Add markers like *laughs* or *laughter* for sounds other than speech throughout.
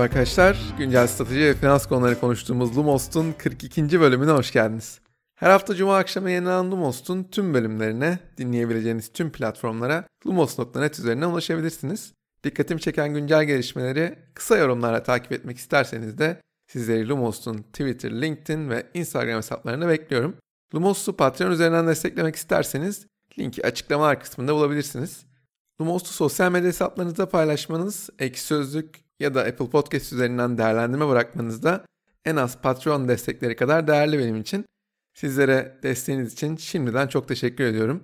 Merhaba arkadaşlar. Güncel strateji ve finans konuları konuştuğumuz Lumos'un 42. bölümüne hoş geldiniz. Her hafta Cuma akşamı yayınlanan Lumos'un tüm bölümlerine, dinleyebileceğiniz tüm platformlara lumos.net üzerinden ulaşabilirsiniz. Dikkatimi çeken güncel gelişmeleri kısa yorumlarla takip etmek isterseniz de sizleri Lumos'un Twitter, LinkedIn ve Instagram hesaplarına bekliyorum. Lumos'u Patreon üzerinden desteklemek isterseniz linki açıklama kısmında bulabilirsiniz. Lumos'u sosyal medya hesaplarınızda paylaşmanız, ek sözlük ya da Apple Podcast üzerinden değerlendirme bırakmanız da en az Patreon destekleri kadar değerli benim için. Sizlere desteğiniz için şimdiden çok teşekkür ediyorum.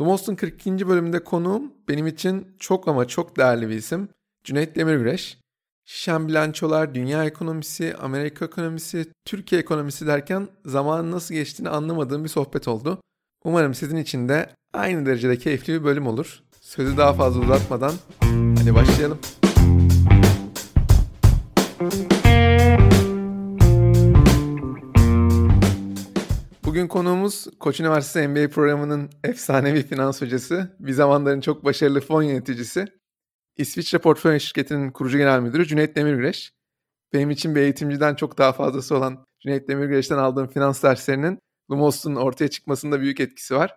Lumos'un 42. bölümünde konuğum benim için çok ama çok değerli bir isim. Cüneyt Demirgüreş. Şişen bilançolar, dünya ekonomisi, Amerika ekonomisi, Türkiye ekonomisi derken zamanın nasıl geçtiğini anlamadığım bir sohbet oldu. Umarım sizin için de aynı derecede keyifli bir bölüm olur. Sözü daha fazla uzatmadan hadi başlayalım. Bugün konuğumuz Koç Üniversitesi MBA programının efsanevi finans hocası, bir zamanların çok başarılı fon yöneticisi, İsviçre Portföy Şirketi'nin kurucu genel müdürü Cüneyt Demirgüreş. Benim için bir eğitimciden çok daha fazlası olan Cüneyt Demirgüreş'ten aldığım finans derslerinin Lumos'un ortaya çıkmasında büyük etkisi var.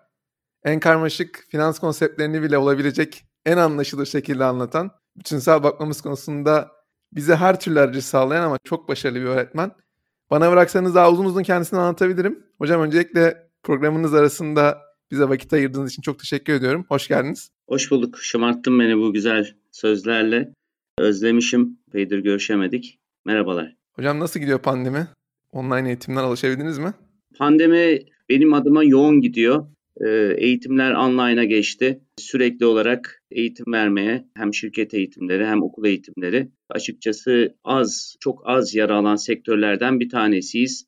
En karmaşık finans konseptlerini bile olabilecek en anlaşılır şekilde anlatan, bütünsel bakmamız konusunda bize her türlü aracı sağlayan ama çok başarılı bir öğretmen. Bana bıraksanız daha uzun uzun kendisini anlatabilirim. Hocam öncelikle programınız arasında bize vakit ayırdığınız için çok teşekkür ediyorum. Hoş geldiniz. Hoş bulduk. Şımarttın beni bu güzel sözlerle. Özlemişim. Beydir görüşemedik. Merhabalar. Hocam nasıl gidiyor pandemi? Online eğitimler alışabildiniz mi? Pandemi benim adıma yoğun gidiyor. Ee, eğitimler online'a geçti. Sürekli olarak eğitim vermeye hem şirket eğitimleri hem okul eğitimleri açıkçası az, çok az yer alan sektörlerden bir tanesiyiz.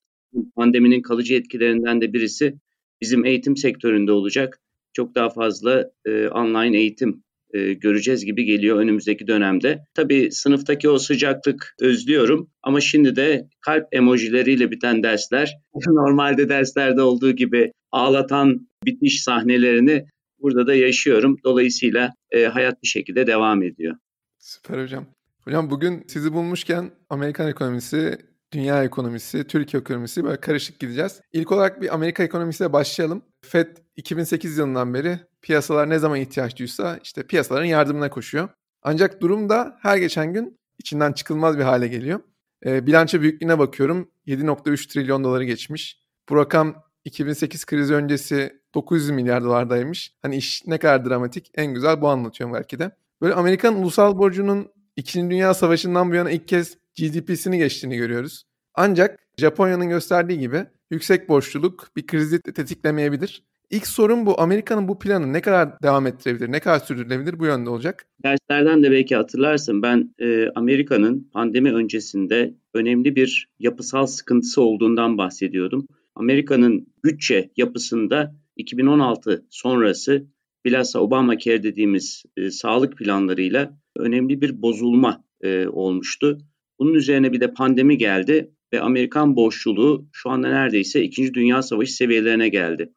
Pandeminin kalıcı etkilerinden de birisi bizim eğitim sektöründe olacak. Çok daha fazla e, online eğitim e, göreceğiz gibi geliyor önümüzdeki dönemde. Tabii sınıftaki o sıcaklık özlüyorum ama şimdi de kalp emojileriyle biten dersler *laughs* normalde derslerde olduğu gibi ağlatan bitiş sahnelerini burada da yaşıyorum. Dolayısıyla e, hayat bir şekilde devam ediyor. Süper hocam. Hocam bugün sizi bulmuşken Amerikan ekonomisi, dünya ekonomisi, Türkiye ekonomisi böyle karışık gideceğiz. İlk olarak bir Amerika ekonomisiyle başlayalım. Fed 2008 yılından beri piyasalar ne zaman ihtiyaç duysa işte piyasaların yardımına koşuyor. Ancak durum da her geçen gün içinden çıkılmaz bir hale geliyor. E, bilanço büyüklüğüne bakıyorum 7.3 trilyon doları geçmiş. Bu rakam 2008 krizi öncesi 900 milyar dolardaymış. Hani iş ne kadar dramatik en güzel bu anlatıyorum belki de. Böyle Amerikan ulusal borcunun 2. Dünya Savaşı'ndan bu yana ilk kez GDP'sini geçtiğini görüyoruz. Ancak Japonya'nın gösterdiği gibi yüksek borçluluk bir krizi tetiklemeyebilir. İlk sorun bu. Amerika'nın bu planı ne kadar devam ettirebilir, ne kadar sürdürülebilir bu yönde olacak? Derslerden de belki hatırlarsın ben e, Amerika'nın pandemi öncesinde önemli bir yapısal sıkıntısı olduğundan bahsediyordum. Amerika'nın bütçe yapısında 2016 sonrası bilhassa Obamacare dediğimiz e, sağlık planlarıyla önemli bir bozulma e, olmuştu. Bunun üzerine bir de pandemi geldi ve Amerikan borçluluğu şu anda neredeyse 2. Dünya Savaşı seviyelerine geldi.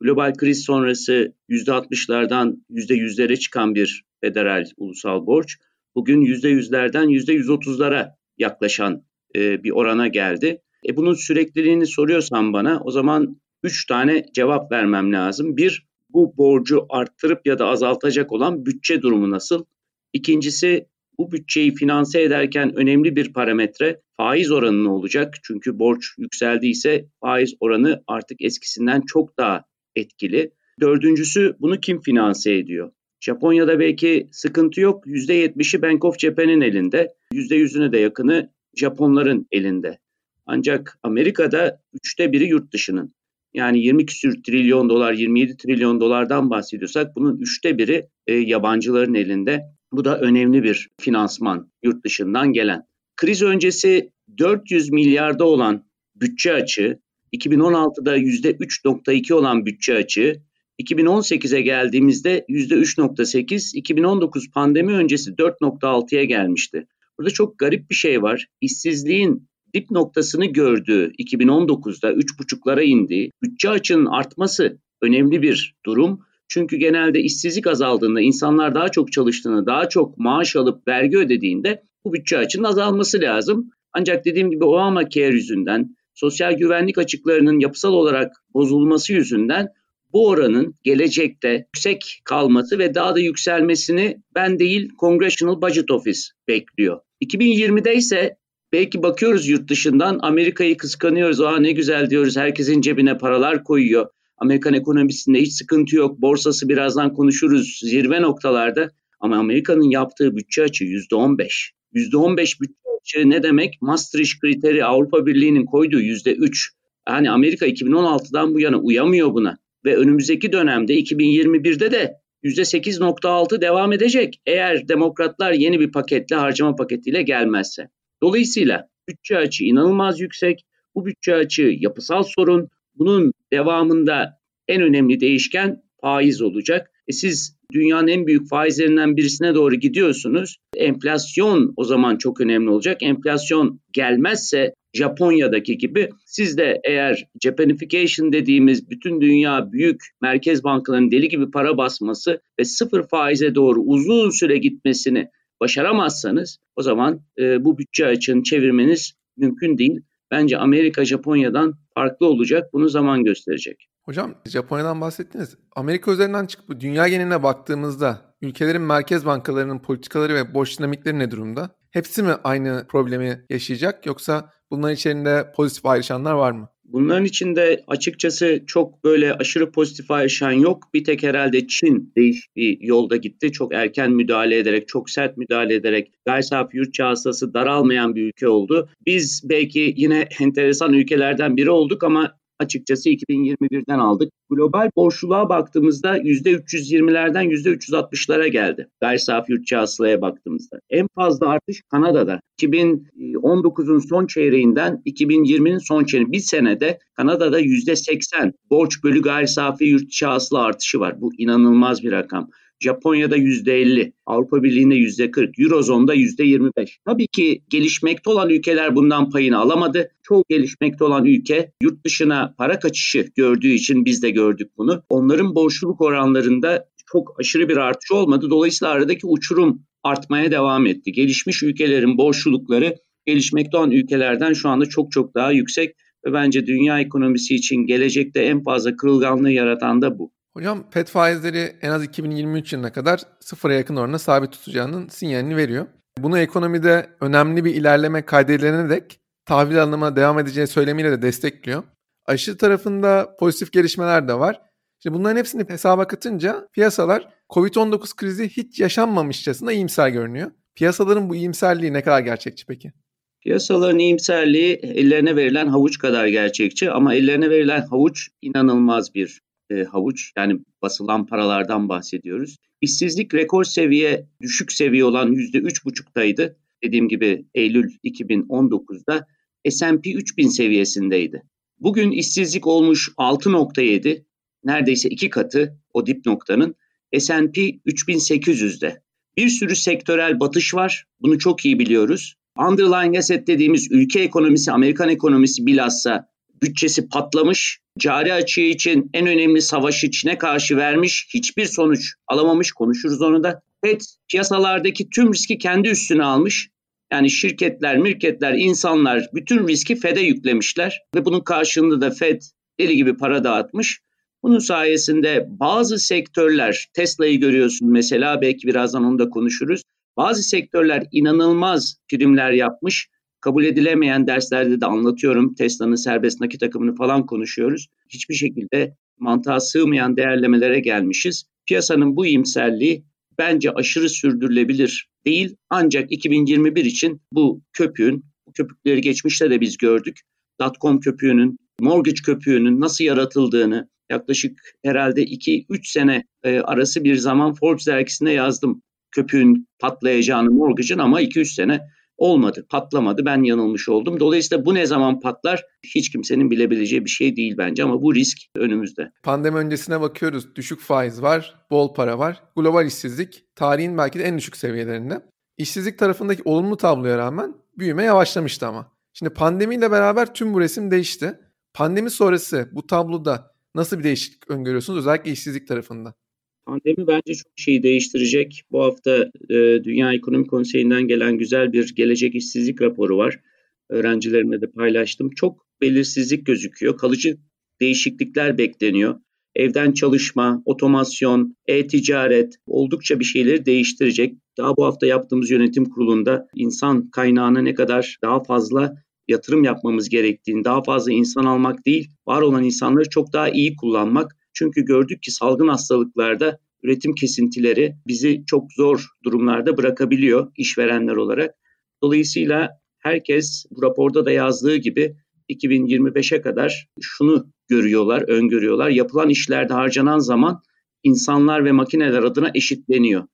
Global kriz sonrası %60'lardan %100'lere çıkan bir federal ulusal borç bugün %100'lerden %130'lara yaklaşan e, bir orana geldi. E bunun sürekliliğini soruyorsan bana o zaman üç tane cevap vermem lazım. Bir, bu borcu arttırıp ya da azaltacak olan bütçe durumu nasıl? İkincisi, bu bütçeyi finanse ederken önemli bir parametre faiz oranı olacak? Çünkü borç yükseldiyse faiz oranı artık eskisinden çok daha etkili. Dördüncüsü bunu kim finanse ediyor? Japonya'da belki sıkıntı yok. %70'i Bank of Japan'in elinde. %100'üne de yakını Japonların elinde. Ancak Amerika'da üçte biri yurt dışının. Yani 20 küsür trilyon dolar, 27 trilyon dolardan bahsediyorsak bunun üçte biri e, yabancıların elinde. Bu da önemli bir finansman yurt dışından gelen. Kriz öncesi 400 milyarda olan bütçe açığı, 2016'da %3.2 olan bütçe açığı, 2018'e geldiğimizde %3.8, 2019 pandemi öncesi 4.6'ya gelmişti. Burada çok garip bir şey var. İşsizliğin dip noktasını gördüğü 2019'da 3,5'lara indi. Bütçe açığının artması önemli bir durum. Çünkü genelde işsizlik azaldığında, insanlar daha çok çalıştığında, daha çok maaş alıp vergi ödediğinde bu bütçe açının azalması lazım. Ancak dediğim gibi Obamacare yüzünden, sosyal güvenlik açıklarının yapısal olarak bozulması yüzünden bu oranın gelecekte yüksek kalması ve daha da yükselmesini ben değil Congressional Budget Office bekliyor. 2020'de ise belki bakıyoruz yurt dışından Amerika'yı kıskanıyoruz. Aa ne güzel diyoruz herkesin cebine paralar koyuyor. Amerikan ekonomisinde hiç sıkıntı yok. Borsası birazdan konuşuruz zirve noktalarda. Ama Amerika'nın yaptığı bütçe açı %15. %15 bütçe ne demek? Maastricht kriteri Avrupa Birliği'nin koyduğu %3. Yani Amerika 2016'dan bu yana uyamıyor buna. Ve önümüzdeki dönemde 2021'de de %8.6 devam edecek. Eğer demokratlar yeni bir paketle harcama paketiyle gelmezse. Dolayısıyla bütçe açı inanılmaz yüksek. Bu bütçe açı yapısal sorun. Bunun devamında en önemli değişken faiz olacak. E siz dünyanın en büyük faizlerinden birisine doğru gidiyorsunuz. Enflasyon o zaman çok önemli olacak. Enflasyon gelmezse Japonya'daki gibi siz de eğer Japanification dediğimiz bütün dünya büyük merkez bankalarının deli gibi para basması ve sıfır faize doğru uzun süre gitmesini başaramazsanız o zaman e, bu bütçe açığını çevirmeniz mümkün değil. Bence Amerika Japonya'dan farklı olacak. Bunu zaman gösterecek. Hocam Japonya'dan bahsettiniz. Amerika üzerinden çıkıp dünya geneline baktığımızda ülkelerin merkez bankalarının politikaları ve borç dinamikleri ne durumda? Hepsi mi aynı problemi yaşayacak yoksa bunların içerisinde pozitif ayrışanlar var mı? Bunların içinde açıkçası çok böyle aşırı pozitif ayrışan yok. Bir tek herhalde Çin değiş bir yolda gitti. Çok erken müdahale ederek, çok sert müdahale ederek gayri safi yurt hasılası daralmayan bir ülke oldu. Biz belki yine enteresan ülkelerden biri olduk ama açıkçası 2021'den aldık. Global borçluluğa baktığımızda %320'lerden %360'lara geldi. Gayri safi yurt hasılaya baktığımızda. En fazla artış Kanada'da. 2019'un son çeyreğinden 2020'nin son çeyreği bir senede Kanada'da %80 borç bölü gayri safi yurt hasıla artışı var. Bu inanılmaz bir rakam. Japonya'da %50, Avrupa Birliği'nde %40, Eurozone'da %25. Tabii ki gelişmekte olan ülkeler bundan payını alamadı. Çoğu gelişmekte olan ülke yurt dışına para kaçışı gördüğü için biz de gördük bunu. Onların borçluluk oranlarında çok aşırı bir artış olmadı. Dolayısıyla aradaki uçurum artmaya devam etti. Gelişmiş ülkelerin borçlulukları gelişmekte olan ülkelerden şu anda çok çok daha yüksek ve bence dünya ekonomisi için gelecekte en fazla kırılganlığı yaratan da bu. Hocam FED faizleri en az 2023 yılına kadar sıfıra yakın orana sabit tutacağının sinyalini veriyor. Bunu ekonomide önemli bir ilerleme kaydedilerine dek tahvil alınıma devam edeceği söylemiyle de destekliyor. Aşı tarafında pozitif gelişmeler de var. Şimdi bunların hepsini hesaba katınca piyasalar Covid-19 krizi hiç yaşanmamışçasına iyimser görünüyor. Piyasaların bu iyimserliği ne kadar gerçekçi peki? Piyasaların iyimserliği ellerine verilen havuç kadar gerçekçi ama ellerine verilen havuç inanılmaz bir e, havuç yani basılan paralardan bahsediyoruz. İşsizlik rekor seviye düşük seviye olan %3,5'taydı. Dediğim gibi Eylül 2019'da S&P 3000 seviyesindeydi. Bugün işsizlik olmuş 6.7 neredeyse iki katı o dip noktanın S&P 3800'de. Bir sürü sektörel batış var. Bunu çok iyi biliyoruz. Underlying asset dediğimiz ülke ekonomisi, Amerikan ekonomisi bilhassa bütçesi patlamış. Cari açığı için en önemli savaşı Çin'e karşı vermiş. Hiçbir sonuç alamamış. Konuşuruz onu da. FED piyasalardaki tüm riski kendi üstüne almış. Yani şirketler, mirketler, insanlar bütün riski FED'e yüklemişler. Ve bunun karşılığında da FED deli gibi para dağıtmış. Bunun sayesinde bazı sektörler, Tesla'yı görüyorsun mesela belki birazdan onu da konuşuruz. Bazı sektörler inanılmaz primler yapmış kabul edilemeyen derslerde de anlatıyorum. Tesla'nın serbest nakit akımını falan konuşuyoruz. Hiçbir şekilde mantığa sığmayan değerlemelere gelmişiz. Piyasanın bu iyimserliği bence aşırı sürdürülebilir değil. Ancak 2021 için bu köpüğün, bu köpükleri geçmişte de biz gördük. Dotcom köpüğünün, mortgage köpüğünün nasıl yaratıldığını yaklaşık herhalde 2-3 sene e, arası bir zaman Forbes dergisinde yazdım. Köpüğün patlayacağını mortgage'ın ama 2-3 sene olmadı, patlamadı. Ben yanılmış oldum. Dolayısıyla bu ne zaman patlar hiç kimsenin bilebileceği bir şey değil bence ama bu risk önümüzde. Pandemi öncesine bakıyoruz. Düşük faiz var, bol para var. Global işsizlik tarihin belki de en düşük seviyelerinde. İşsizlik tarafındaki olumlu tabloya rağmen büyüme yavaşlamıştı ama. Şimdi pandemiyle beraber tüm bu resim değişti. Pandemi sonrası bu tabloda nasıl bir değişiklik öngörüyorsunuz özellikle işsizlik tarafında? Pandemi bence çok şeyi değiştirecek. Bu hafta e, Dünya Ekonomi Konseyi'nden gelen güzel bir gelecek işsizlik raporu var. Öğrencilerimle de paylaştım. Çok belirsizlik gözüküyor. Kalıcı değişiklikler bekleniyor. Evden çalışma, otomasyon, e-ticaret oldukça bir şeyleri değiştirecek. Daha bu hafta yaptığımız yönetim kurulunda insan kaynağına ne kadar daha fazla yatırım yapmamız gerektiğini, daha fazla insan almak değil, var olan insanları çok daha iyi kullanmak. Çünkü gördük ki salgın hastalıklarda üretim kesintileri bizi çok zor durumlarda bırakabiliyor işverenler olarak. Dolayısıyla herkes bu raporda da yazdığı gibi 2025'e kadar şunu görüyorlar, öngörüyorlar. Yapılan işlerde harcanan zaman insanlar ve makineler adına eşitleniyor.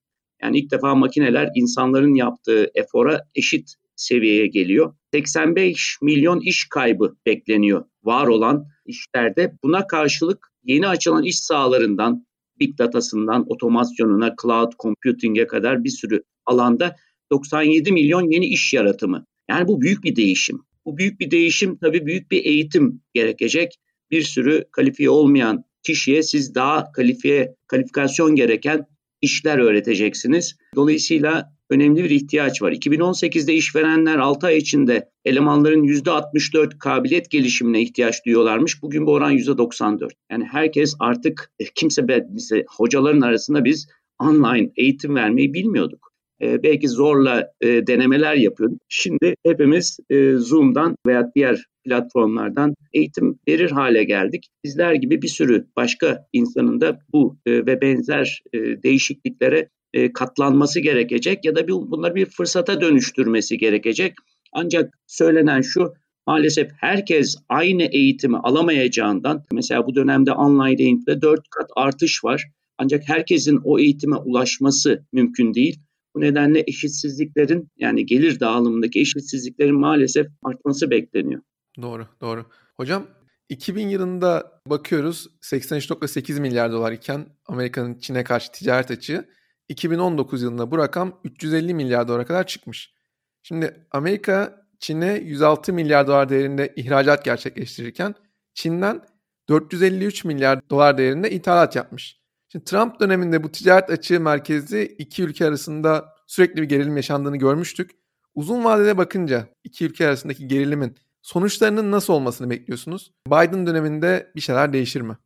Yani ilk defa makineler insanların yaptığı efora eşit seviyeye geliyor. 85 milyon iş kaybı bekleniyor var olan işlerde. Buna karşılık yeni açılan iş sahalarından, big datasından otomasyonuna, cloud computing'e kadar bir sürü alanda 97 milyon yeni iş yaratımı. Yani bu büyük bir değişim. Bu büyük bir değişim tabii büyük bir eğitim gerekecek. Bir sürü kalifiye olmayan kişiye siz daha kalifiye, kalifikasyon gereken işler öğreteceksiniz. Dolayısıyla önemli bir ihtiyaç var. 2018'de işverenler 6 ay içinde elemanların %64 kabiliyet gelişimine ihtiyaç duyuyorlarmış. Bugün bu oran %94. Yani herkes artık e, kimse bize hocaların arasında biz online eğitim vermeyi bilmiyorduk. E, belki zorla e, denemeler yapıyorduk. Şimdi hepimiz e, Zoom'dan veya diğer platformlardan eğitim verir hale geldik. Bizler gibi bir sürü başka insanın da bu e, ve benzer e, değişikliklere e, katlanması gerekecek ya da bir, bunları bir fırsata dönüştürmesi gerekecek. Ancak söylenen şu, maalesef herkes aynı eğitimi alamayacağından, mesela bu dönemde online eğitimde 4 kat artış var. Ancak herkesin o eğitime ulaşması mümkün değil. Bu nedenle eşitsizliklerin yani gelir dağılımındaki eşitsizliklerin maalesef artması bekleniyor. Doğru, doğru. Hocam 2000 yılında bakıyoruz 83.8 milyar dolar iken Amerika'nın Çin'e karşı ticaret açığı 2019 yılında bu rakam 350 milyar dolara kadar çıkmış. Şimdi Amerika Çin'e 106 milyar dolar değerinde ihracat gerçekleştirirken Çin'den 453 milyar dolar değerinde ithalat yapmış. Şimdi Trump döneminde bu ticaret açığı merkezli iki ülke arasında sürekli bir gerilim yaşandığını görmüştük. Uzun vadede bakınca iki ülke arasındaki gerilimin sonuçlarının nasıl olmasını bekliyorsunuz? Biden döneminde bir şeyler değişir mi?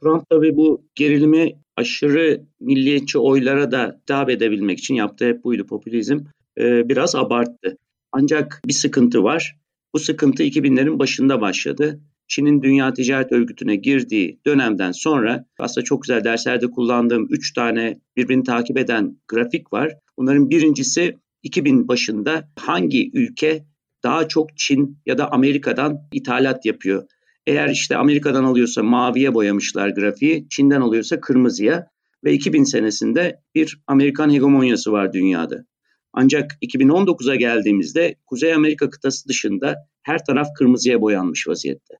Trump tabii bu gerilimi aşırı milliyetçi oylara da hitap edebilmek için yaptığı hep buydu popülizm. Ee, biraz abarttı. Ancak bir sıkıntı var. Bu sıkıntı 2000'lerin başında başladı. Çin'in Dünya Ticaret Örgütü'ne girdiği dönemden sonra aslında çok güzel derslerde kullandığım 3 tane birbirini takip eden grafik var. Bunların birincisi 2000 başında hangi ülke daha çok Çin ya da Amerika'dan ithalat yapıyor? Eğer işte Amerika'dan alıyorsa maviye boyamışlar grafiği, Çin'den alıyorsa kırmızıya ve 2000 senesinde bir Amerikan hegemonyası var dünyada. Ancak 2019'a geldiğimizde Kuzey Amerika kıtası dışında her taraf kırmızıya boyanmış vaziyette.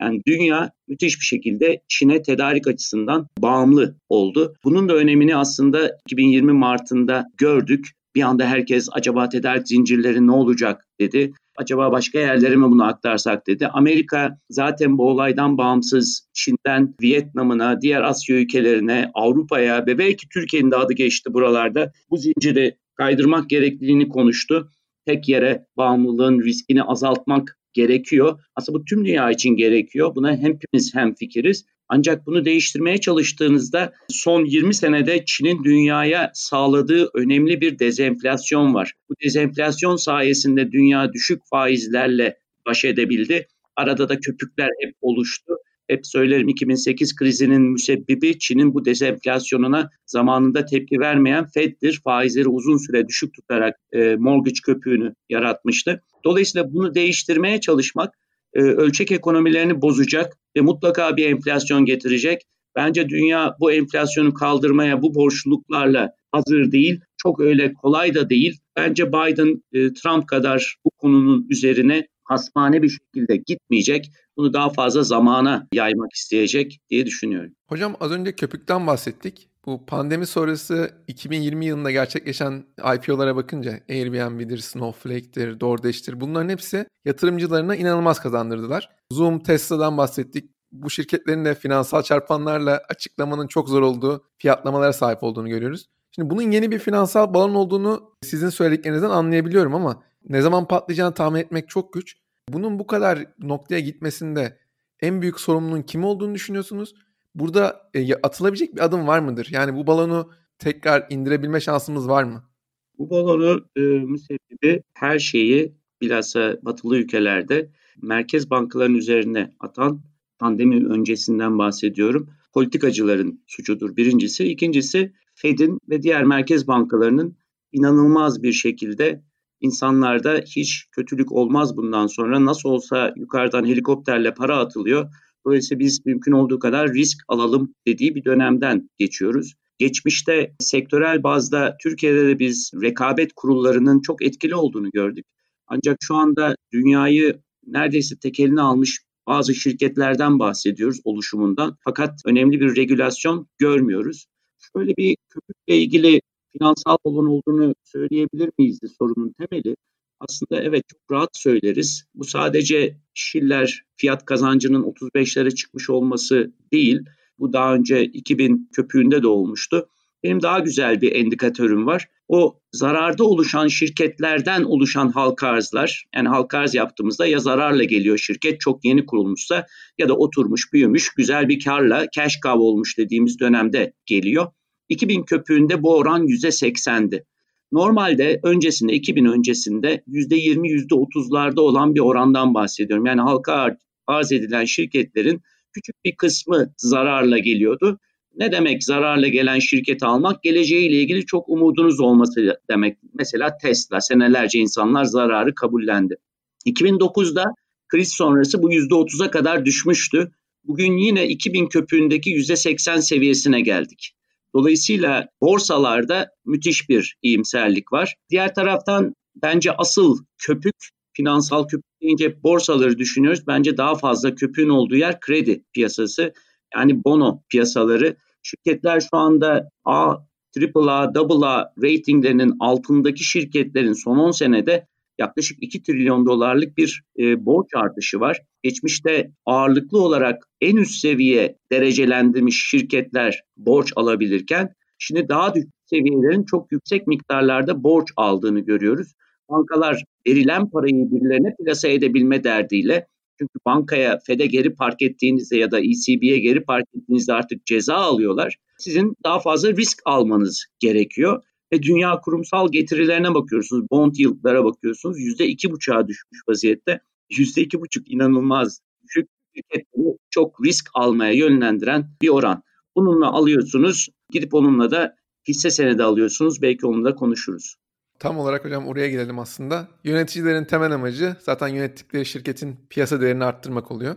Yani dünya müthiş bir şekilde Çin'e tedarik açısından bağımlı oldu. Bunun da önemini aslında 2020 Mart'ında gördük. Bir anda herkes acaba tedarik zincirleri ne olacak dedi. Acaba başka yerlere mi bunu aktarsak dedi. Amerika zaten bu olaydan bağımsız Çin'den Vietnam'ına, diğer Asya ülkelerine, Avrupa'ya ve belki Türkiye'nin de adı geçti buralarda bu zinciri kaydırmak gerekliliğini konuştu. Tek yere bağımlılığın riskini azaltmak gerekiyor. Aslında bu tüm dünya için gerekiyor. Buna hepimiz hem fikiriz. Ancak bunu değiştirmeye çalıştığınızda son 20 senede Çin'in dünyaya sağladığı önemli bir dezenflasyon var. Bu dezenflasyon sayesinde dünya düşük faizlerle baş edebildi. Arada da köpükler hep oluştu. Hep söylerim 2008 krizinin müsebbibi Çin'in bu dezenflasyonuna zamanında tepki vermeyen Fed'dir. Faizleri uzun süre düşük tutarak e, mortgage köpüğünü yaratmıştı. Dolayısıyla bunu değiştirmeye çalışmak e, ölçek ekonomilerini bozacak ve mutlaka bir enflasyon getirecek. Bence dünya bu enflasyonu kaldırmaya bu borçluluklarla hazır değil. Çok öyle kolay da değil. Bence Biden e, Trump kadar bu konunun üzerine hasmane bir şekilde gitmeyecek. Bunu daha fazla zamana yaymak isteyecek diye düşünüyorum. Hocam az önce köpükten bahsettik. Bu pandemi sonrası 2020 yılında gerçekleşen IPO'lara bakınca Airbnb'dir, Snowflake'tir, DoorDash'tir bunların hepsi yatırımcılarına inanılmaz kazandırdılar. Zoom, Tesla'dan bahsettik. bu şirketlerin de finansal çarpanlarla açıklamanın çok zor olduğu fiyatlamalara sahip olduğunu görüyoruz. Şimdi bunun yeni bir finansal balon olduğunu sizin söylediklerinizden anlayabiliyorum ama ne zaman patlayacağını tahmin etmek çok güç. Bunun bu kadar noktaya gitmesinde en büyük sorumluluğun kim olduğunu düşünüyorsunuz? Burada e, atılabilecek bir adım var mıdır? Yani bu balonu tekrar indirebilme şansımız var mı? Bu balonu e, müsebbibi her şeyi bilhassa batılı ülkelerde merkez bankaların üzerine atan pandemi öncesinden bahsediyorum. Politikacıların suçudur birincisi. İkincisi Fed'in ve diğer merkez bankalarının inanılmaz bir şekilde insanlarda hiç kötülük olmaz bundan sonra nasıl olsa yukarıdan helikopterle para atılıyor. Dolayısıyla biz mümkün olduğu kadar risk alalım dediği bir dönemden geçiyoruz. Geçmişte sektörel bazda Türkiye'de de biz rekabet kurullarının çok etkili olduğunu gördük. Ancak şu anda dünyayı neredeyse tekeline almış bazı şirketlerden bahsediyoruz oluşumundan. Fakat önemli bir regülasyon görmüyoruz. Şöyle bir köpükle ilgili finansal balon olduğunu söyleyebilir miyiz sorunun temeli. Aslında evet çok rahat söyleriz. Bu sadece Schiller fiyat kazancının 35'lere çıkmış olması değil. Bu daha önce 2000 köpüğünde de olmuştu. Benim daha güzel bir endikatörüm var. O zararda oluşan şirketlerden oluşan halka arzlar. Yani halka arz yaptığımızda ya zararla geliyor şirket çok yeni kurulmuşsa ya da oturmuş büyümüş güzel bir karla cash cow olmuş dediğimiz dönemde geliyor. 2000 köpüğünde bu oran %80'di. Normalde öncesinde 2000 öncesinde %20 %30'larda olan bir orandan bahsediyorum. Yani halka arz edilen şirketlerin küçük bir kısmı zararla geliyordu. Ne demek zararla gelen şirketi almak? Geleceğiyle ilgili çok umudunuz olması demek. Mesela Tesla senelerce insanlar zararı kabullendi. 2009'da kriz sonrası bu %30'a kadar düşmüştü. Bugün yine 2000 köpüğündeki %80 seviyesine geldik. Dolayısıyla borsalarda müthiş bir iyimserlik var. Diğer taraftan bence asıl köpük finansal köpük deyince borsaları düşünüyoruz. Bence daha fazla köpüğün olduğu yer kredi piyasası. Yani bono piyasaları. Şirketler şu anda A, AAA, AA ratinglerinin altındaki şirketlerin son 10 senede yaklaşık 2 trilyon dolarlık bir e, borç artışı var. Geçmişte ağırlıklı olarak en üst seviye derecelendirilmiş şirketler borç alabilirken şimdi daha düşük seviyelerin çok yüksek miktarlarda borç aldığını görüyoruz. Bankalar verilen parayı birilerine plasa edebilme derdiyle çünkü bankaya FED'e geri park ettiğinizde ya da ECB'ye geri park ettiğinizde artık ceza alıyorlar. Sizin daha fazla risk almanız gerekiyor. Ve dünya kurumsal getirilerine bakıyorsunuz. Bond yıllara bakıyorsunuz. Yüzde iki buçuğa düşmüş vaziyette. Yüzde iki buçuk inanılmaz düşük. Şirketleri çok risk almaya yönlendiren bir oran. Bununla alıyorsunuz. Gidip onunla da hisse senedi alıyorsunuz. Belki onunla konuşuruz. Tam olarak hocam oraya gelelim aslında. Yöneticilerin temel amacı zaten yönettikleri şirketin piyasa değerini arttırmak oluyor.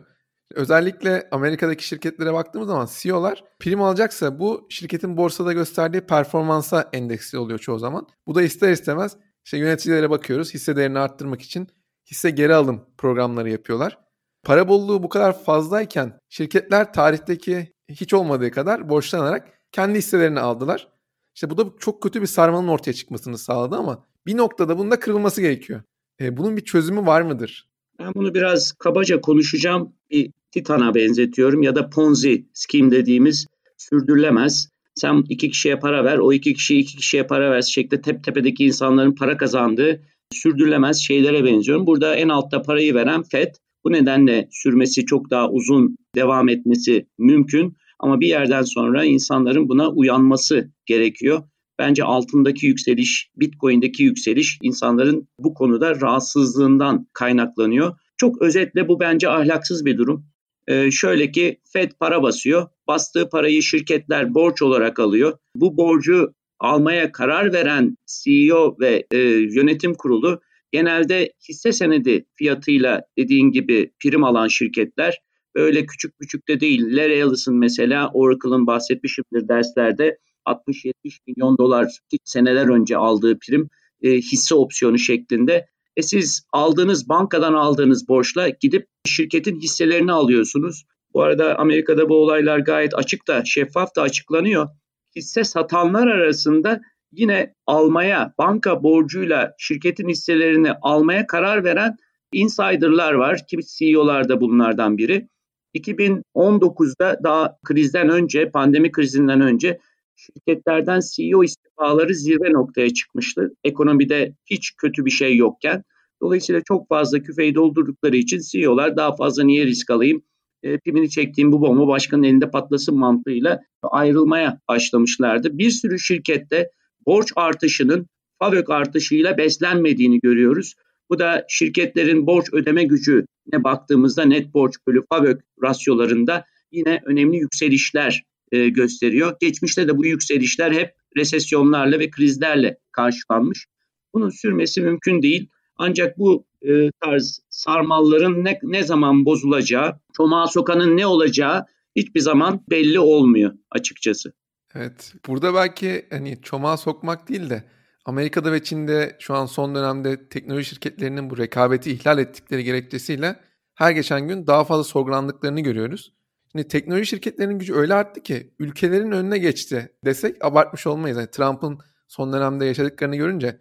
Özellikle Amerika'daki şirketlere baktığımız zaman CEO'lar prim alacaksa bu şirketin borsada gösterdiği performansa endeksli oluyor çoğu zaman. Bu da ister istemez işte yöneticilere bakıyoruz hisse değerini arttırmak için hisse geri alım programları yapıyorlar. Para bolluğu bu kadar fazlayken şirketler tarihteki hiç olmadığı kadar borçlanarak kendi hisselerini aldılar. İşte bu da çok kötü bir sarmanın ortaya çıkmasını sağladı ama bir noktada bunun da kırılması gerekiyor. E, bunun bir çözümü var mıdır? Ben bunu biraz kabaca konuşacağım. Bir Titan'a benzetiyorum ya da Ponzi scheme dediğimiz sürdürülemez. Sen iki kişiye para ver, o iki kişi iki kişiye para ver şeklinde tep tepedeki insanların para kazandığı sürdürülemez şeylere benziyorum. Burada en altta parayı veren FED. Bu nedenle sürmesi çok daha uzun devam etmesi mümkün. Ama bir yerden sonra insanların buna uyanması gerekiyor. Bence altındaki yükseliş, Bitcoin'deki yükseliş insanların bu konuda rahatsızlığından kaynaklanıyor. Çok özetle bu bence ahlaksız bir durum. Ee, şöyle ki Fed para basıyor. Bastığı parayı şirketler borç olarak alıyor. Bu borcu almaya karar veren CEO ve e, yönetim kurulu genelde hisse senedi fiyatıyla dediğin gibi prim alan şirketler öyle küçük küçük de değil. Larry mesela Oracle'ın bahsetmişimdir derslerde 60-70 milyon dolar seneler önce aldığı prim e, hisse opsiyonu şeklinde. E siz aldığınız bankadan aldığınız borçla gidip şirketin hisselerini alıyorsunuz. Bu arada Amerika'da bu olaylar gayet açık da şeffaf da açıklanıyor. Hisse satanlar arasında yine almaya, banka borcuyla şirketin hisselerini almaya karar veren insiderlar var. Kimi CEO'lar da bunlardan biri. 2019'da daha krizden önce, pandemi krizinden önce şirketlerden CEO istifaları zirve noktaya çıkmıştı. Ekonomide hiç kötü bir şey yokken. Dolayısıyla çok fazla küfeyi doldurdukları için CEO'lar daha fazla niye risk alayım? E, pimini çektiğim bu bomba başkanın elinde patlasın mantığıyla ayrılmaya başlamışlardı. Bir sürü şirkette borç artışının FAVÖK artışıyla beslenmediğini görüyoruz. Bu da şirketlerin borç ödeme gücüne baktığımızda net borç bölü FAVÖK rasyolarında yine önemli yükselişler e, gösteriyor. Geçmişte de bu yükselişler hep resesyonlarla ve krizlerle karşılanmış. Bunun sürmesi mümkün değil. Ancak bu e, tarz sarmalların ne, ne zaman bozulacağı, çomağa sokanın ne olacağı hiçbir zaman belli olmuyor açıkçası. Evet. Burada belki hani çomağa sokmak değil de Amerika'da ve Çin'de şu an son dönemde teknoloji şirketlerinin bu rekabeti ihlal ettikleri gerekçesiyle her geçen gün daha fazla sorgulandıklarını görüyoruz. Şimdi teknoloji şirketlerinin gücü öyle arttı ki ülkelerin önüne geçti desek abartmış olmayız. Yani Trump'ın son dönemde yaşadıklarını görünce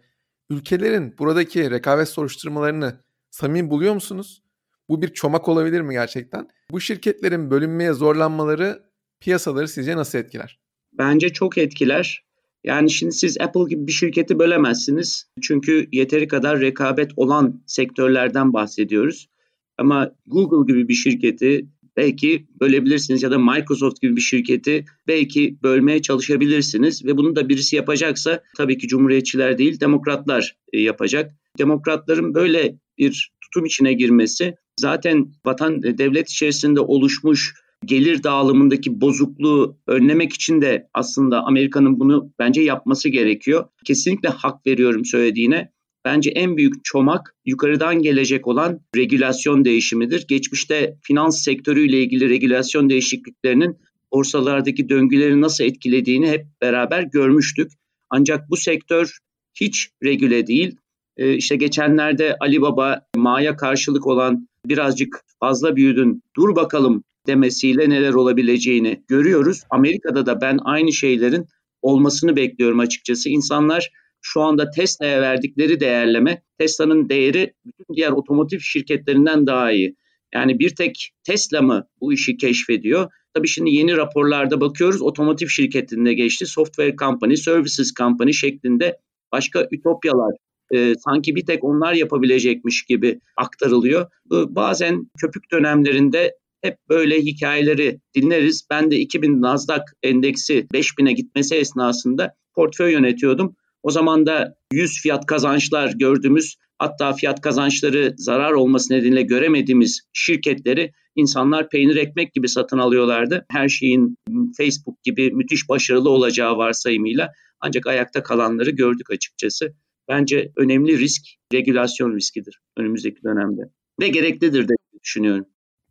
ülkelerin buradaki rekabet soruşturmalarını samimi buluyor musunuz? Bu bir çomak olabilir mi gerçekten? Bu şirketlerin bölünmeye zorlanmaları piyasaları sizce nasıl etkiler? Bence çok etkiler. Yani şimdi siz Apple gibi bir şirketi bölemezsiniz. Çünkü yeteri kadar rekabet olan sektörlerden bahsediyoruz. Ama Google gibi bir şirketi belki bölebilirsiniz ya da Microsoft gibi bir şirketi belki bölmeye çalışabilirsiniz ve bunu da birisi yapacaksa tabii ki cumhuriyetçiler değil demokratlar e, yapacak. Demokratların böyle bir tutum içine girmesi zaten vatan e, devlet içerisinde oluşmuş gelir dağılımındaki bozukluğu önlemek için de aslında Amerika'nın bunu bence yapması gerekiyor. Kesinlikle hak veriyorum söylediğine. Bence en büyük çomak yukarıdan gelecek olan regülasyon değişimidir. Geçmişte finans sektörüyle ilgili regülasyon değişikliklerinin borsalardaki döngüleri nasıl etkilediğini hep beraber görmüştük. Ancak bu sektör hiç regüle değil. Ee, işte geçenlerde Ali Baba Ma'ya karşılık olan birazcık fazla büyüdün dur bakalım demesiyle neler olabileceğini görüyoruz. Amerika'da da ben aynı şeylerin olmasını bekliyorum açıkçası. İnsanlar şu anda Tesla'ya verdikleri değerleme Tesla'nın değeri bütün diğer otomotiv şirketlerinden daha iyi. Yani bir tek Tesla mı bu işi keşfediyor? Tabii şimdi yeni raporlarda bakıyoruz otomotiv şirketinde geçti. Software company, services company şeklinde başka ütopyalar e, sanki bir tek onlar yapabilecekmiş gibi aktarılıyor. E, bazen köpük dönemlerinde hep böyle hikayeleri dinleriz. Ben de 2000 Nasdaq endeksi 5000'e gitmesi esnasında portföy yönetiyordum. O zaman da 100 fiyat kazançlar gördüğümüz hatta fiyat kazançları zarar olması nedeniyle göremediğimiz şirketleri insanlar peynir ekmek gibi satın alıyorlardı. Her şeyin Facebook gibi müthiş başarılı olacağı varsayımıyla ancak ayakta kalanları gördük açıkçası. Bence önemli risk regülasyon riskidir önümüzdeki dönemde. Ve gereklidir de düşünüyorum.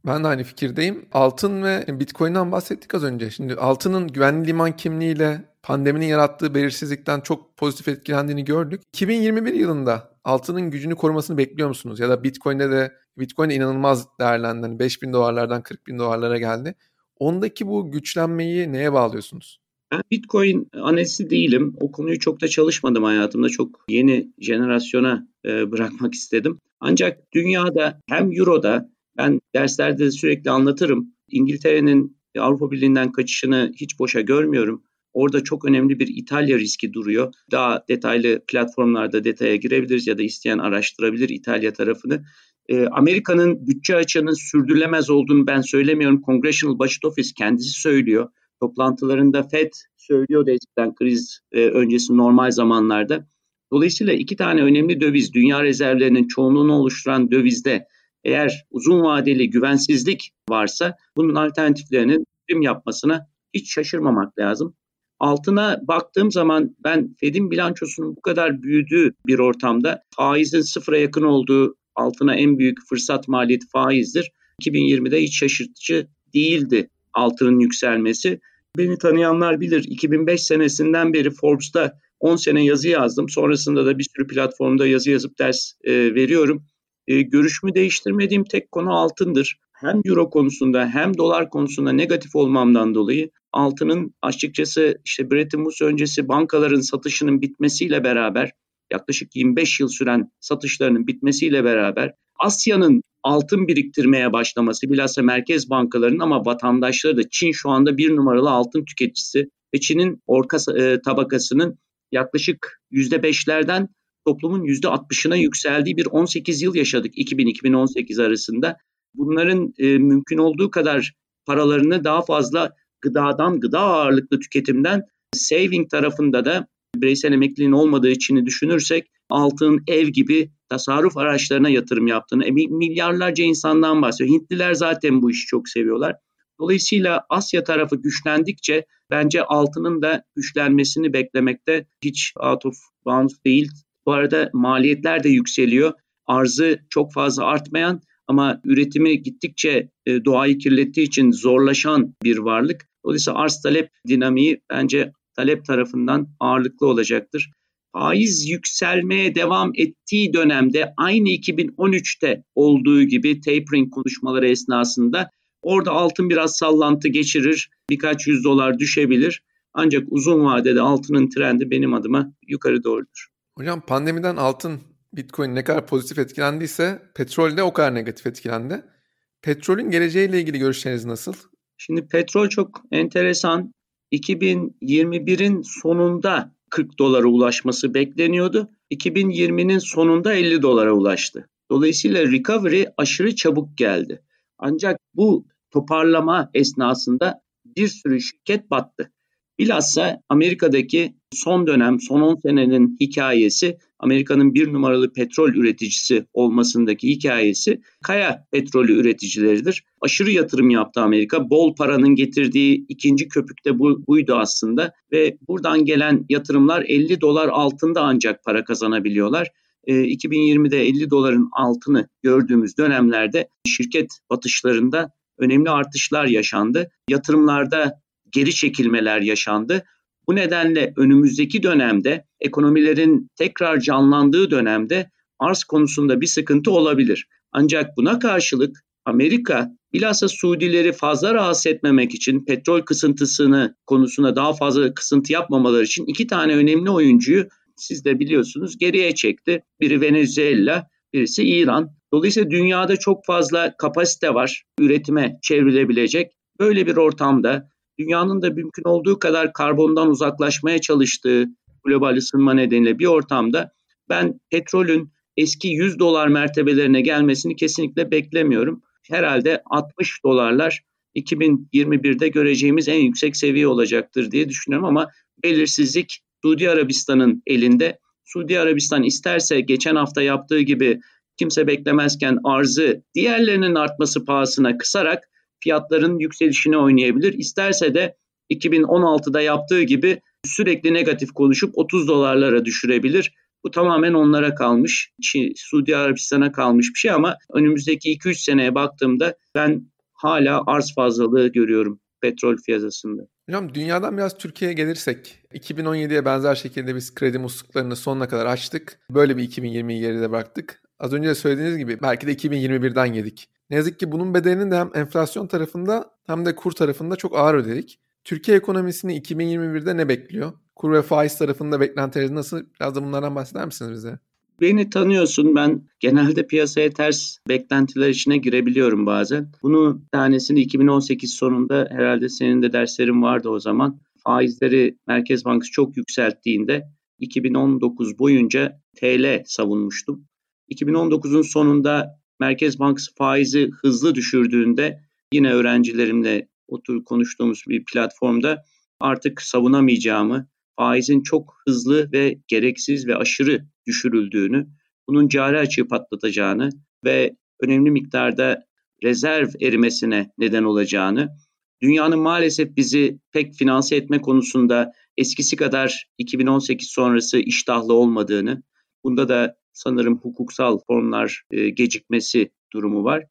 Ben de aynı fikirdeyim. Altın ve Bitcoin'den bahsettik az önce. Şimdi altının güvenli liman kimliğiyle pandeminin yarattığı belirsizlikten çok pozitif etkilendiğini gördük. 2021 yılında altının gücünü korumasını bekliyor musunuz? Ya da Bitcoin'de de Bitcoin inanılmaz değerlendi. Hani 5 bin dolarlardan 40 bin dolarlara geldi. Ondaki bu güçlenmeyi neye bağlıyorsunuz? Ben Bitcoin analisti değilim. O konuyu çok da çalışmadım hayatımda. Çok yeni jenerasyona e, bırakmak istedim. Ancak dünyada hem Euro'da ben derslerde de sürekli anlatırım. İngiltere'nin Avrupa Birliği'nden kaçışını hiç boşa görmüyorum. Orada çok önemli bir İtalya riski duruyor. Daha detaylı platformlarda detaya girebiliriz ya da isteyen araştırabilir İtalya tarafını. Ee, Amerika'nın bütçe açığının sürdürülemez olduğunu ben söylemiyorum. Congressional Budget Office kendisi söylüyor. Toplantılarında FED söylüyor eskiden kriz e, öncesi normal zamanlarda. Dolayısıyla iki tane önemli döviz, dünya rezervlerinin çoğunluğunu oluşturan dövizde eğer uzun vadeli güvensizlik varsa bunun alternatiflerinin prim yapmasına hiç şaşırmamak lazım. Altına baktığım zaman ben Fed'in bilançosunun bu kadar büyüdüğü bir ortamda faizin sıfıra yakın olduğu altına en büyük fırsat maliyeti faizdir. 2020'de hiç şaşırtıcı değildi altının yükselmesi. Beni tanıyanlar bilir 2005 senesinden beri Forbes'ta 10 sene yazı yazdım. Sonrasında da bir sürü platformda yazı yazıp ders e, veriyorum. E, görüşümü değiştirmediğim tek konu altındır. Hem euro konusunda hem dolar konusunda negatif olmamdan dolayı altının açıkçası işte Bretton Woods öncesi bankaların satışının bitmesiyle beraber yaklaşık 25 yıl süren satışlarının bitmesiyle beraber Asya'nın altın biriktirmeye başlaması bilhassa merkez bankalarının ama vatandaşları da Çin şu anda bir numaralı altın tüketicisi ve Çin'in orta e, tabakasının yaklaşık yüzde beşlerden toplumun yüzde altmışına yükseldiği bir 18 yıl yaşadık 2000-2018 arasında. Bunların e, mümkün olduğu kadar paralarını daha fazla gıdadan, gıda ağırlıklı tüketimden saving tarafında da bireysel emekliliğin olmadığı için düşünürsek altın, ev gibi tasarruf araçlarına yatırım yaptığını, e, milyarlarca insandan bahsediyor. Hintliler zaten bu işi çok seviyorlar. Dolayısıyla Asya tarafı güçlendikçe bence altının da güçlenmesini beklemekte hiç out of bounds değil. Bu arada maliyetler de yükseliyor. Arzı çok fazla artmayan ama üretimi gittikçe e, doğayı kirlettiği için zorlaşan bir varlık. Dolayısıyla arz talep dinamiği bence talep tarafından ağırlıklı olacaktır. Faiz yükselmeye devam ettiği dönemde aynı 2013'te olduğu gibi tapering konuşmaları esnasında orada altın biraz sallantı geçirir, birkaç yüz dolar düşebilir. Ancak uzun vadede altının trendi benim adıma yukarı doğrudur. Hocam pandemiden altın, bitcoin ne kadar pozitif etkilendiyse petrol de o kadar negatif etkilendi. Petrolün geleceğiyle ilgili görüşleriniz nasıl? Şimdi petrol çok enteresan. 2021'in sonunda 40 dolara ulaşması bekleniyordu. 2020'nin sonunda 50 dolara ulaştı. Dolayısıyla recovery aşırı çabuk geldi. Ancak bu toparlama esnasında bir sürü şirket battı. Bilhassa Amerika'daki son dönem, son 10 senenin hikayesi, Amerika'nın bir numaralı petrol üreticisi olmasındaki hikayesi kaya petrolü üreticileridir. Aşırı yatırım yaptı Amerika. Bol paranın getirdiği ikinci köpük de bu, buydu aslında. Ve buradan gelen yatırımlar 50 dolar altında ancak para kazanabiliyorlar. 2020'de ee, 50 doların altını gördüğümüz dönemlerde şirket batışlarında önemli artışlar yaşandı. Yatırımlarda geri çekilmeler yaşandı. Bu nedenle önümüzdeki dönemde ekonomilerin tekrar canlandığı dönemde arz konusunda bir sıkıntı olabilir. Ancak buna karşılık Amerika bilhassa Suudileri fazla rahatsız etmemek için petrol kısıntısını konusuna daha fazla kısıntı yapmamaları için iki tane önemli oyuncuyu siz de biliyorsunuz geriye çekti. Biri Venezuela, birisi İran. Dolayısıyla dünyada çok fazla kapasite var üretime çevrilebilecek. Böyle bir ortamda dünyanın da mümkün olduğu kadar karbondan uzaklaşmaya çalıştığı global ısınma nedeniyle bir ortamda ben petrolün eski 100 dolar mertebelerine gelmesini kesinlikle beklemiyorum. Herhalde 60 dolarlar 2021'de göreceğimiz en yüksek seviye olacaktır diye düşünüyorum ama belirsizlik Suudi Arabistan'ın elinde. Suudi Arabistan isterse geçen hafta yaptığı gibi kimse beklemezken arzı diğerlerinin artması pahasına kısarak fiyatların yükselişini oynayabilir. İsterse de 2016'da yaptığı gibi sürekli negatif konuşup 30 dolarlara düşürebilir. Bu tamamen onlara kalmış, Suudi Arabistan'a kalmış bir şey ama önümüzdeki 2-3 seneye baktığımda ben hala arz fazlalığı görüyorum petrol piyasasında. Hocam dünyadan biraz Türkiye'ye gelirsek 2017'ye benzer şekilde biz kredi musluklarını sonuna kadar açtık. Böyle bir 2020'yi geride bıraktık. Az önce de söylediğiniz gibi belki de 2021'den yedik. Ne yazık ki bunun bedelini de hem enflasyon tarafında hem de kur tarafında çok ağır ödedik. Türkiye ekonomisini 2021'de ne bekliyor? Kur ve faiz tarafında beklentileriniz nasıl? Biraz da bunlardan bahseder misiniz bize? Beni tanıyorsun ben genelde piyasaya ters beklentiler içine girebiliyorum bazen. Bunu tanesini 2018 sonunda herhalde senin de derslerin vardı o zaman. Faizleri Merkez Bankası çok yükselttiğinde 2019 boyunca TL savunmuştum. 2019'un sonunda Merkez Bankası faizi hızlı düşürdüğünde yine öğrencilerimle otur konuştuğumuz bir platformda artık savunamayacağımı, faizin çok hızlı ve gereksiz ve aşırı düşürüldüğünü, bunun cari açığı patlatacağını ve önemli miktarda rezerv erimesine neden olacağını, dünyanın maalesef bizi pek finanse etme konusunda eskisi kadar 2018 sonrası iştahlı olmadığını, bunda da sanırım hukuksal formlar e, gecikmesi durumu var.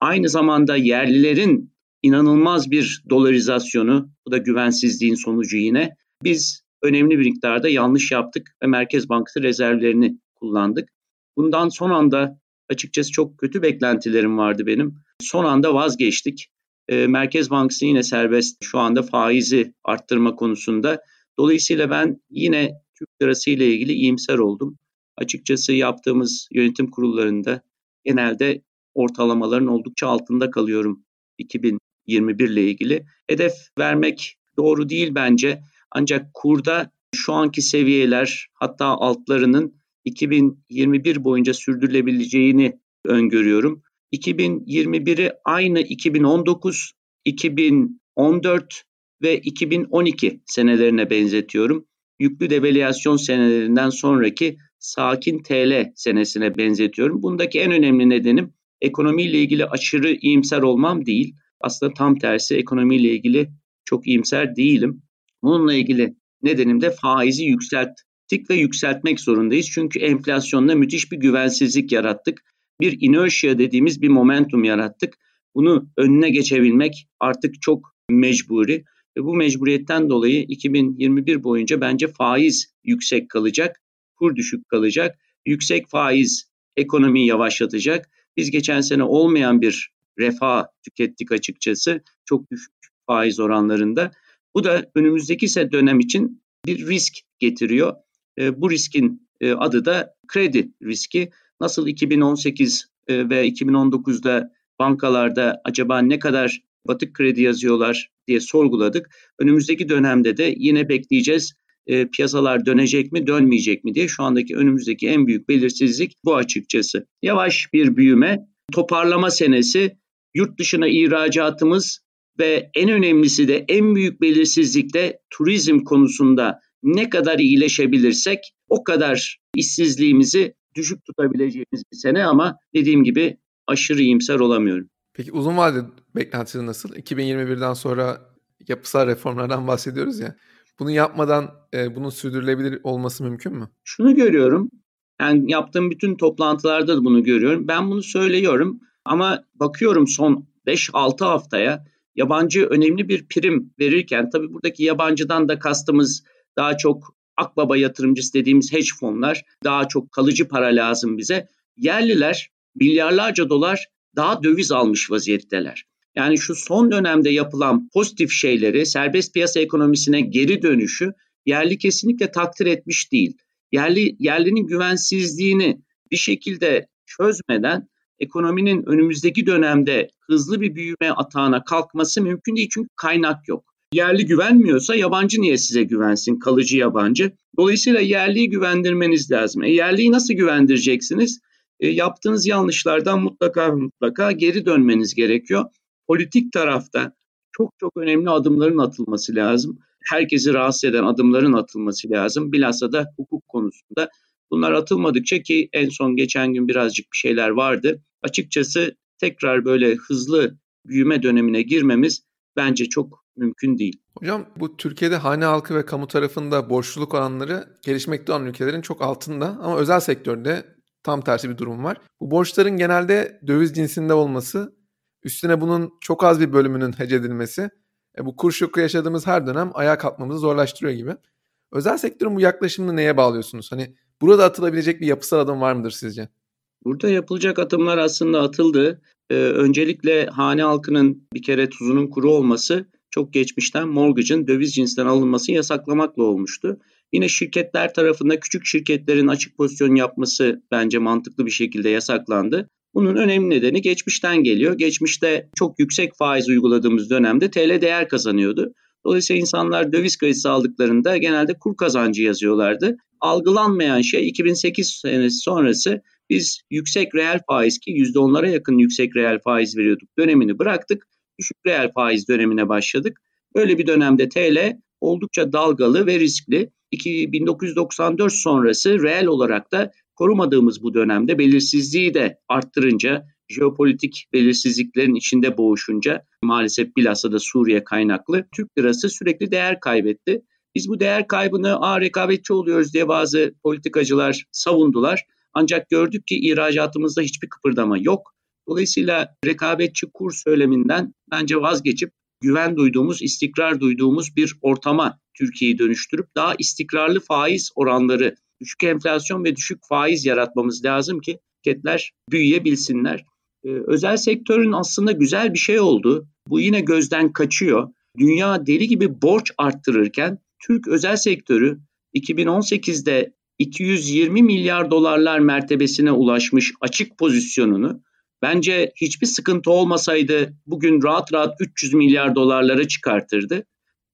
Aynı zamanda yerlilerin inanılmaz bir dolarizasyonu, bu da güvensizliğin sonucu yine. Biz önemli bir miktarda yanlış yaptık ve Merkez Bankası rezervlerini kullandık. Bundan son anda açıkçası çok kötü beklentilerim vardı benim. Son anda vazgeçtik. E, Merkez Bankası yine serbest şu anda faizi arttırma konusunda. Dolayısıyla ben yine Türk lirası ile ilgili iyimser oldum açıkçası yaptığımız yönetim kurullarında genelde ortalamaların oldukça altında kalıyorum 2021 ile ilgili. Hedef vermek doğru değil bence. Ancak kurda şu anki seviyeler hatta altlarının 2021 boyunca sürdürülebileceğini öngörüyorum. 2021'i aynı 2019, 2014 ve 2012 senelerine benzetiyorum. Yüklü devalüasyon senelerinden sonraki sakin TL senesine benzetiyorum. Bundaki en önemli nedenim ekonomiyle ilgili aşırı iyimser olmam değil. Aslında tam tersi ekonomiyle ilgili çok iyimser değilim. Bununla ilgili nedenim de faizi yükselttik ve yükseltmek zorundayız. Çünkü enflasyonla müthiş bir güvensizlik yarattık. Bir inertia dediğimiz bir momentum yarattık. Bunu önüne geçebilmek artık çok mecburi. Ve bu mecburiyetten dolayı 2021 boyunca bence faiz yüksek kalacak, kur düşük kalacak. Yüksek faiz ekonomiyi yavaşlatacak. Biz geçen sene olmayan bir refah tükettik açıkçası. Çok düşük faiz oranlarında. Bu da önümüzdeki dönem için bir risk getiriyor. E, bu riskin e, adı da kredi riski. Nasıl 2018 e, ve 2019'da bankalarda acaba ne kadar batık kredi yazıyorlar diye sorguladık. Önümüzdeki dönemde de yine bekleyeceğiz. E, piyasalar dönecek mi, dönmeyecek mi diye şu andaki önümüzdeki en büyük belirsizlik bu açıkçası. Yavaş bir büyüme, toparlama senesi, yurt dışına ihracatımız ve en önemlisi de en büyük belirsizlik de turizm konusunda ne kadar iyileşebilirsek o kadar işsizliğimizi düşük tutabileceğimiz bir sene ama dediğim gibi aşırı iyimser olamıyorum. Peki uzun vadeli beklentisi nasıl? 2021'den sonra yapısal reformlardan bahsediyoruz ya. Bunu yapmadan e, bunun sürdürülebilir olması mümkün mü? Şunu görüyorum. Yani yaptığım bütün toplantılarda da bunu görüyorum. Ben bunu söylüyorum ama bakıyorum son 5-6 haftaya yabancı önemli bir prim verirken tabii buradaki yabancıdan da kastımız daha çok akbaba yatırımcısı dediğimiz hedge fonlar daha çok kalıcı para lazım bize. Yerliler milyarlarca dolar daha döviz almış vaziyetteler. Yani şu son dönemde yapılan pozitif şeyleri, serbest piyasa ekonomisine geri dönüşü yerli kesinlikle takdir etmiş değil. Yerli yerlinin güvensizliğini bir şekilde çözmeden ekonominin önümüzdeki dönemde hızlı bir büyüme atağına kalkması mümkün değil çünkü kaynak yok. Yerli güvenmiyorsa yabancı niye size güvensin kalıcı yabancı? Dolayısıyla yerliyi güvendirmeniz lazım. E, yerliyi nasıl güvendireceksiniz? E, yaptığınız yanlışlardan mutlaka mutlaka geri dönmeniz gerekiyor. Politik tarafta çok çok önemli adımların atılması lazım. Herkesi rahatsız eden adımların atılması lazım. Bilhassa da hukuk konusunda. Bunlar atılmadıkça ki en son geçen gün birazcık bir şeyler vardı. Açıkçası tekrar böyle hızlı büyüme dönemine girmemiz bence çok mümkün değil. Hocam bu Türkiye'de hane halkı ve kamu tarafında borçluluk oranları gelişmekte olan ülkelerin çok altında ama özel sektörde tam tersi bir durum var. Bu borçların genelde döviz cinsinde olması, üstüne bunun çok az bir bölümünün hece edilmesi, e, bu kur şoku yaşadığımız her dönem ayağa kalkmamızı zorlaştırıyor gibi. Özel sektörün bu yaklaşımını neye bağlıyorsunuz? Hani burada atılabilecek bir yapısal adım var mıdır sizce? Burada yapılacak adımlar aslında atıldı. Ee, öncelikle hane halkının bir kere tuzunun kuru olması çok geçmişten mortgage'ın döviz cinsinden alınması yasaklamakla olmuştu. Yine şirketler tarafında küçük şirketlerin açık pozisyon yapması bence mantıklı bir şekilde yasaklandı. Bunun önemli nedeni geçmişten geliyor. Geçmişte çok yüksek faiz uyguladığımız dönemde TL değer kazanıyordu. Dolayısıyla insanlar döviz kredisi aldıklarında genelde kur kazancı yazıyorlardı. Algılanmayan şey 2008 senesi sonrası biz yüksek reel faiz ki %10'lara yakın yüksek reel faiz veriyorduk dönemini bıraktık. Düşük reel faiz dönemine başladık. Böyle bir dönemde TL oldukça dalgalı ve riskli. 1994 sonrası reel olarak da korumadığımız bu dönemde belirsizliği de arttırınca, jeopolitik belirsizliklerin içinde boğuşunca maalesef bilhassa da Suriye kaynaklı Türk lirası sürekli değer kaybetti. Biz bu değer kaybını a rekabetçi oluyoruz diye bazı politikacılar savundular. Ancak gördük ki ihracatımızda hiçbir kıpırdama yok. Dolayısıyla rekabetçi kur söyleminden bence vazgeçip güven duyduğumuz, istikrar duyduğumuz bir ortama Türkiye'yi dönüştürüp daha istikrarlı faiz oranları, düşük enflasyon ve düşük faiz yaratmamız lazım ki şirketler büyüyebilsinler. Ee, özel sektörün aslında güzel bir şey oldu. Bu yine gözden kaçıyor. Dünya deli gibi borç arttırırken Türk özel sektörü 2018'de 220 milyar dolarlar mertebesine ulaşmış açık pozisyonunu Bence hiçbir sıkıntı olmasaydı bugün rahat rahat 300 milyar dolarlara çıkartırdı.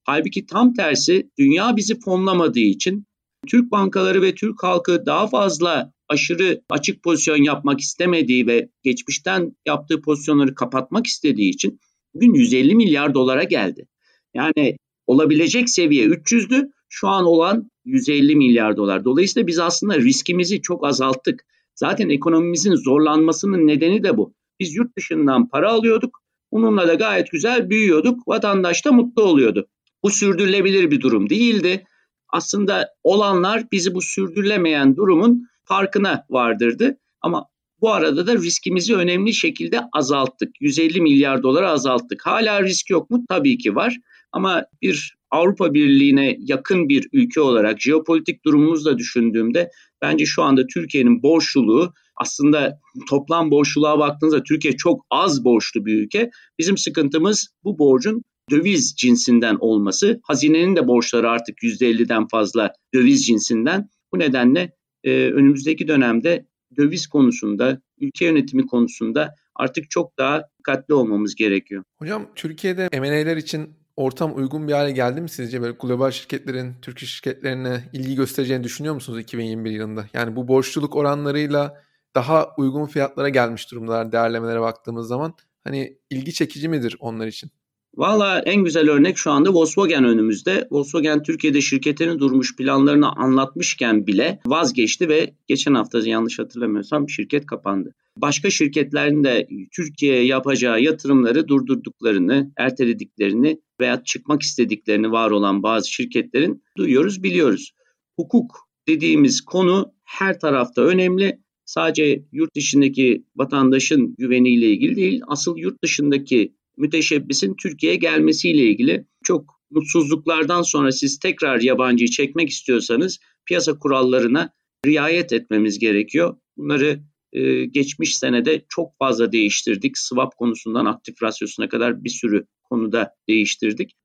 Halbuki tam tersi dünya bizi fonlamadığı için Türk bankaları ve Türk halkı daha fazla aşırı açık pozisyon yapmak istemediği ve geçmişten yaptığı pozisyonları kapatmak istediği için bugün 150 milyar dolara geldi. Yani olabilecek seviye 300'dü. Şu an olan 150 milyar dolar. Dolayısıyla biz aslında riskimizi çok azalttık. Zaten ekonomimizin zorlanmasının nedeni de bu. Biz yurt dışından para alıyorduk. Bununla da gayet güzel büyüyorduk. Vatandaş da mutlu oluyordu. Bu sürdürülebilir bir durum değildi. Aslında olanlar bizi bu sürdürülemeyen durumun farkına vardırdı. Ama bu arada da riskimizi önemli şekilde azalttık. 150 milyar dolara azalttık. Hala risk yok mu? Tabii ki var. Ama bir Avrupa Birliği'ne yakın bir ülke olarak jeopolitik durumumuzu da düşündüğümde bence şu anda Türkiye'nin borçluluğu aslında toplam borçluluğa baktığınızda Türkiye çok az borçlu bir ülke. Bizim sıkıntımız bu borcun döviz cinsinden olması. Hazinenin de borçları artık %50'den fazla döviz cinsinden. Bu nedenle e, önümüzdeki dönemde döviz konusunda, ülke yönetimi konusunda artık çok daha dikkatli olmamız gerekiyor. Hocam Türkiye'de M&A'ler için ortam uygun bir hale geldi mi sizce? Böyle global şirketlerin Türk şirketlerine ilgi göstereceğini düşünüyor musunuz 2021 yılında? Yani bu borçluluk oranlarıyla daha uygun fiyatlara gelmiş durumdalar değerlemelere baktığımız zaman. Hani ilgi çekici midir onlar için? Valla en güzel örnek şu anda Volkswagen önümüzde. Volkswagen Türkiye'de şirketinin durmuş planlarını anlatmışken bile vazgeçti ve geçen hafta yanlış hatırlamıyorsam şirket kapandı. Başka şirketlerin de Türkiye'ye yapacağı yatırımları durdurduklarını, ertelediklerini veya çıkmak istediklerini var olan bazı şirketlerin duyuyoruz, biliyoruz. Hukuk dediğimiz konu her tarafta önemli. Sadece yurt dışındaki vatandaşın güveniyle ilgili değil, asıl yurt dışındaki müteşebbisin Türkiye'ye gelmesiyle ilgili çok mutsuzluklardan sonra siz tekrar yabancıyı çekmek istiyorsanız piyasa kurallarına riayet etmemiz gerekiyor. Bunları e, geçmiş senede çok fazla değiştirdik. Swap konusundan aktif rasyosuna kadar bir sürü konuda değiştirdik.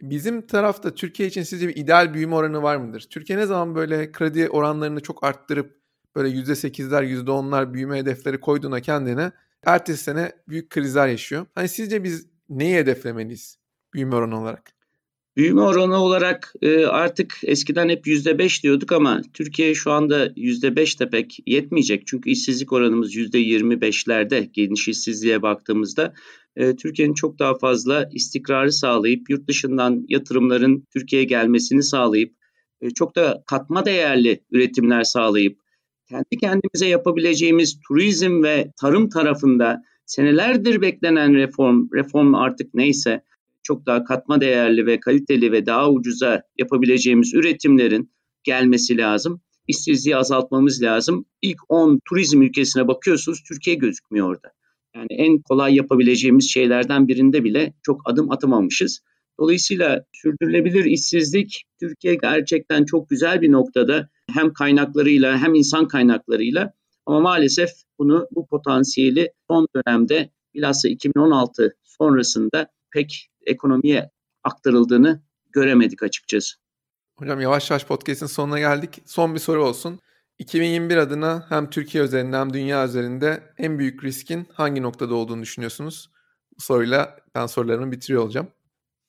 Bizim tarafta Türkiye için sizce bir ideal büyüme oranı var mıdır? Türkiye ne zaman böyle kredi oranlarını çok arttırıp böyle %8'ler %10'lar büyüme hedefleri koyduğuna kendine ertesi sene büyük krizler yaşıyor. Hani sizce biz neyi hedeflemeliyiz büyüme oranı olarak? Büyüme oranı olarak e, artık eskiden hep %5 diyorduk ama Türkiye şu anda %5 de pek yetmeyecek. Çünkü işsizlik oranımız %25'lerde geniş işsizliğe baktığımızda. E, Türkiye'nin çok daha fazla istikrarı sağlayıp yurt dışından yatırımların Türkiye'ye gelmesini sağlayıp e, çok da katma değerli üretimler sağlayıp kendi kendimize yapabileceğimiz turizm ve tarım tarafında senelerdir beklenen reform, reform artık neyse çok daha katma değerli ve kaliteli ve daha ucuza yapabileceğimiz üretimlerin gelmesi lazım. İşsizliği azaltmamız lazım. İlk 10 turizm ülkesine bakıyorsunuz Türkiye gözükmüyor orada. Yani en kolay yapabileceğimiz şeylerden birinde bile çok adım atamamışız. Dolayısıyla sürdürülebilir işsizlik Türkiye gerçekten çok güzel bir noktada hem kaynaklarıyla hem insan kaynaklarıyla ama maalesef bunu bu potansiyeli son dönemde bilhassa 2016 sonrasında pek ekonomiye aktarıldığını göremedik açıkçası. Hocam yavaş yavaş podcast'in sonuna geldik. Son bir soru olsun. 2021 adına hem Türkiye üzerinde hem dünya üzerinde en büyük riskin hangi noktada olduğunu düşünüyorsunuz? Bu soruyla ben sorularımı bitiriyor olacağım.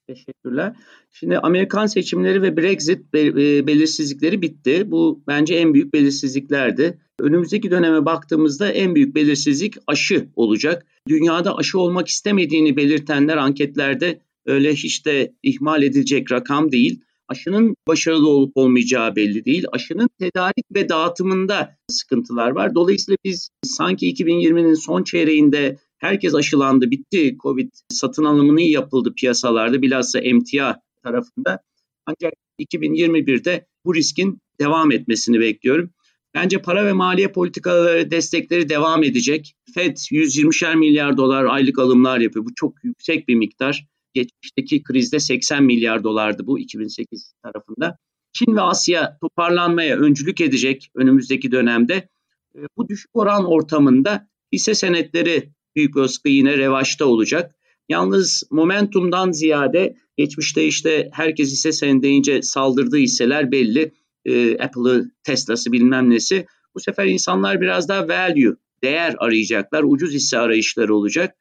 Teşekkürler. Şimdi Amerikan seçimleri ve Brexit e, belirsizlikleri bitti. Bu bence en büyük belirsizliklerdi. Önümüzdeki döneme baktığımızda en büyük belirsizlik aşı olacak. Dünyada aşı olmak istemediğini belirtenler anketlerde öyle hiç de ihmal edilecek rakam değil. Aşının başarılı olup olmayacağı belli değil. Aşının tedarik ve dağıtımında sıkıntılar var. Dolayısıyla biz sanki 2020'nin son çeyreğinde Herkes aşılandı, bitti. Covid satın alımını yapıldı piyasalarda bilhassa emtia tarafında. Ancak 2021'de bu riskin devam etmesini bekliyorum. Bence para ve maliye politikaları destekleri devam edecek. Fed 120'şer milyar dolar aylık alımlar yapıyor. Bu çok yüksek bir miktar. Geçmişteki krizde 80 milyar dolardı bu 2008 tarafında. Çin ve Asya toparlanmaya öncülük edecek önümüzdeki dönemde. Bu düşük oran ortamında hisse senetleri büyük ölçüde yine revaçta olacak. Yalnız momentumdan ziyade geçmişte işte herkes hisse senedi deyince saldırdığı hisseler belli. Ee, Apple'ı, Tesla'sı bilmem nesi. Bu sefer insanlar biraz daha value değer arayacaklar, ucuz hisse arayışları olacak.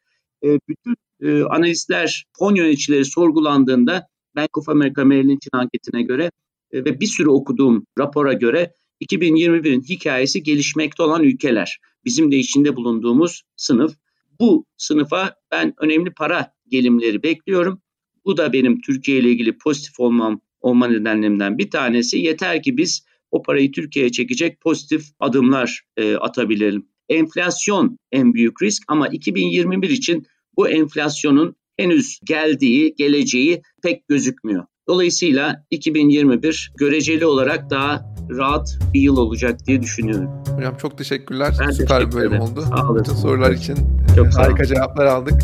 E, bütün e, analistler, fon yöneticileri sorgulandığında Bank of America Merrill Lynch'in anketine göre e, ve bir sürü okuduğum rapora göre 2021'in hikayesi gelişmekte olan ülkeler. Bizim de içinde bulunduğumuz sınıf. Bu sınıfa ben önemli para gelimleri bekliyorum. Bu da benim Türkiye ile ilgili pozitif olmam olma nedenlerimden bir tanesi. Yeter ki biz o parayı Türkiye'ye çekecek pozitif adımlar e, atabilelim. Enflasyon en büyük risk ama 2021 için bu enflasyonun henüz geldiği, geleceği pek gözükmüyor. Dolayısıyla 2021 göreceli olarak daha rahat bir yıl olacak diye düşünüyorum. Hocam çok teşekkürler. Ben Süper teşekkür bir bölüm oldu. Sağ olasın. sorular için çok harika cevaplar aldık.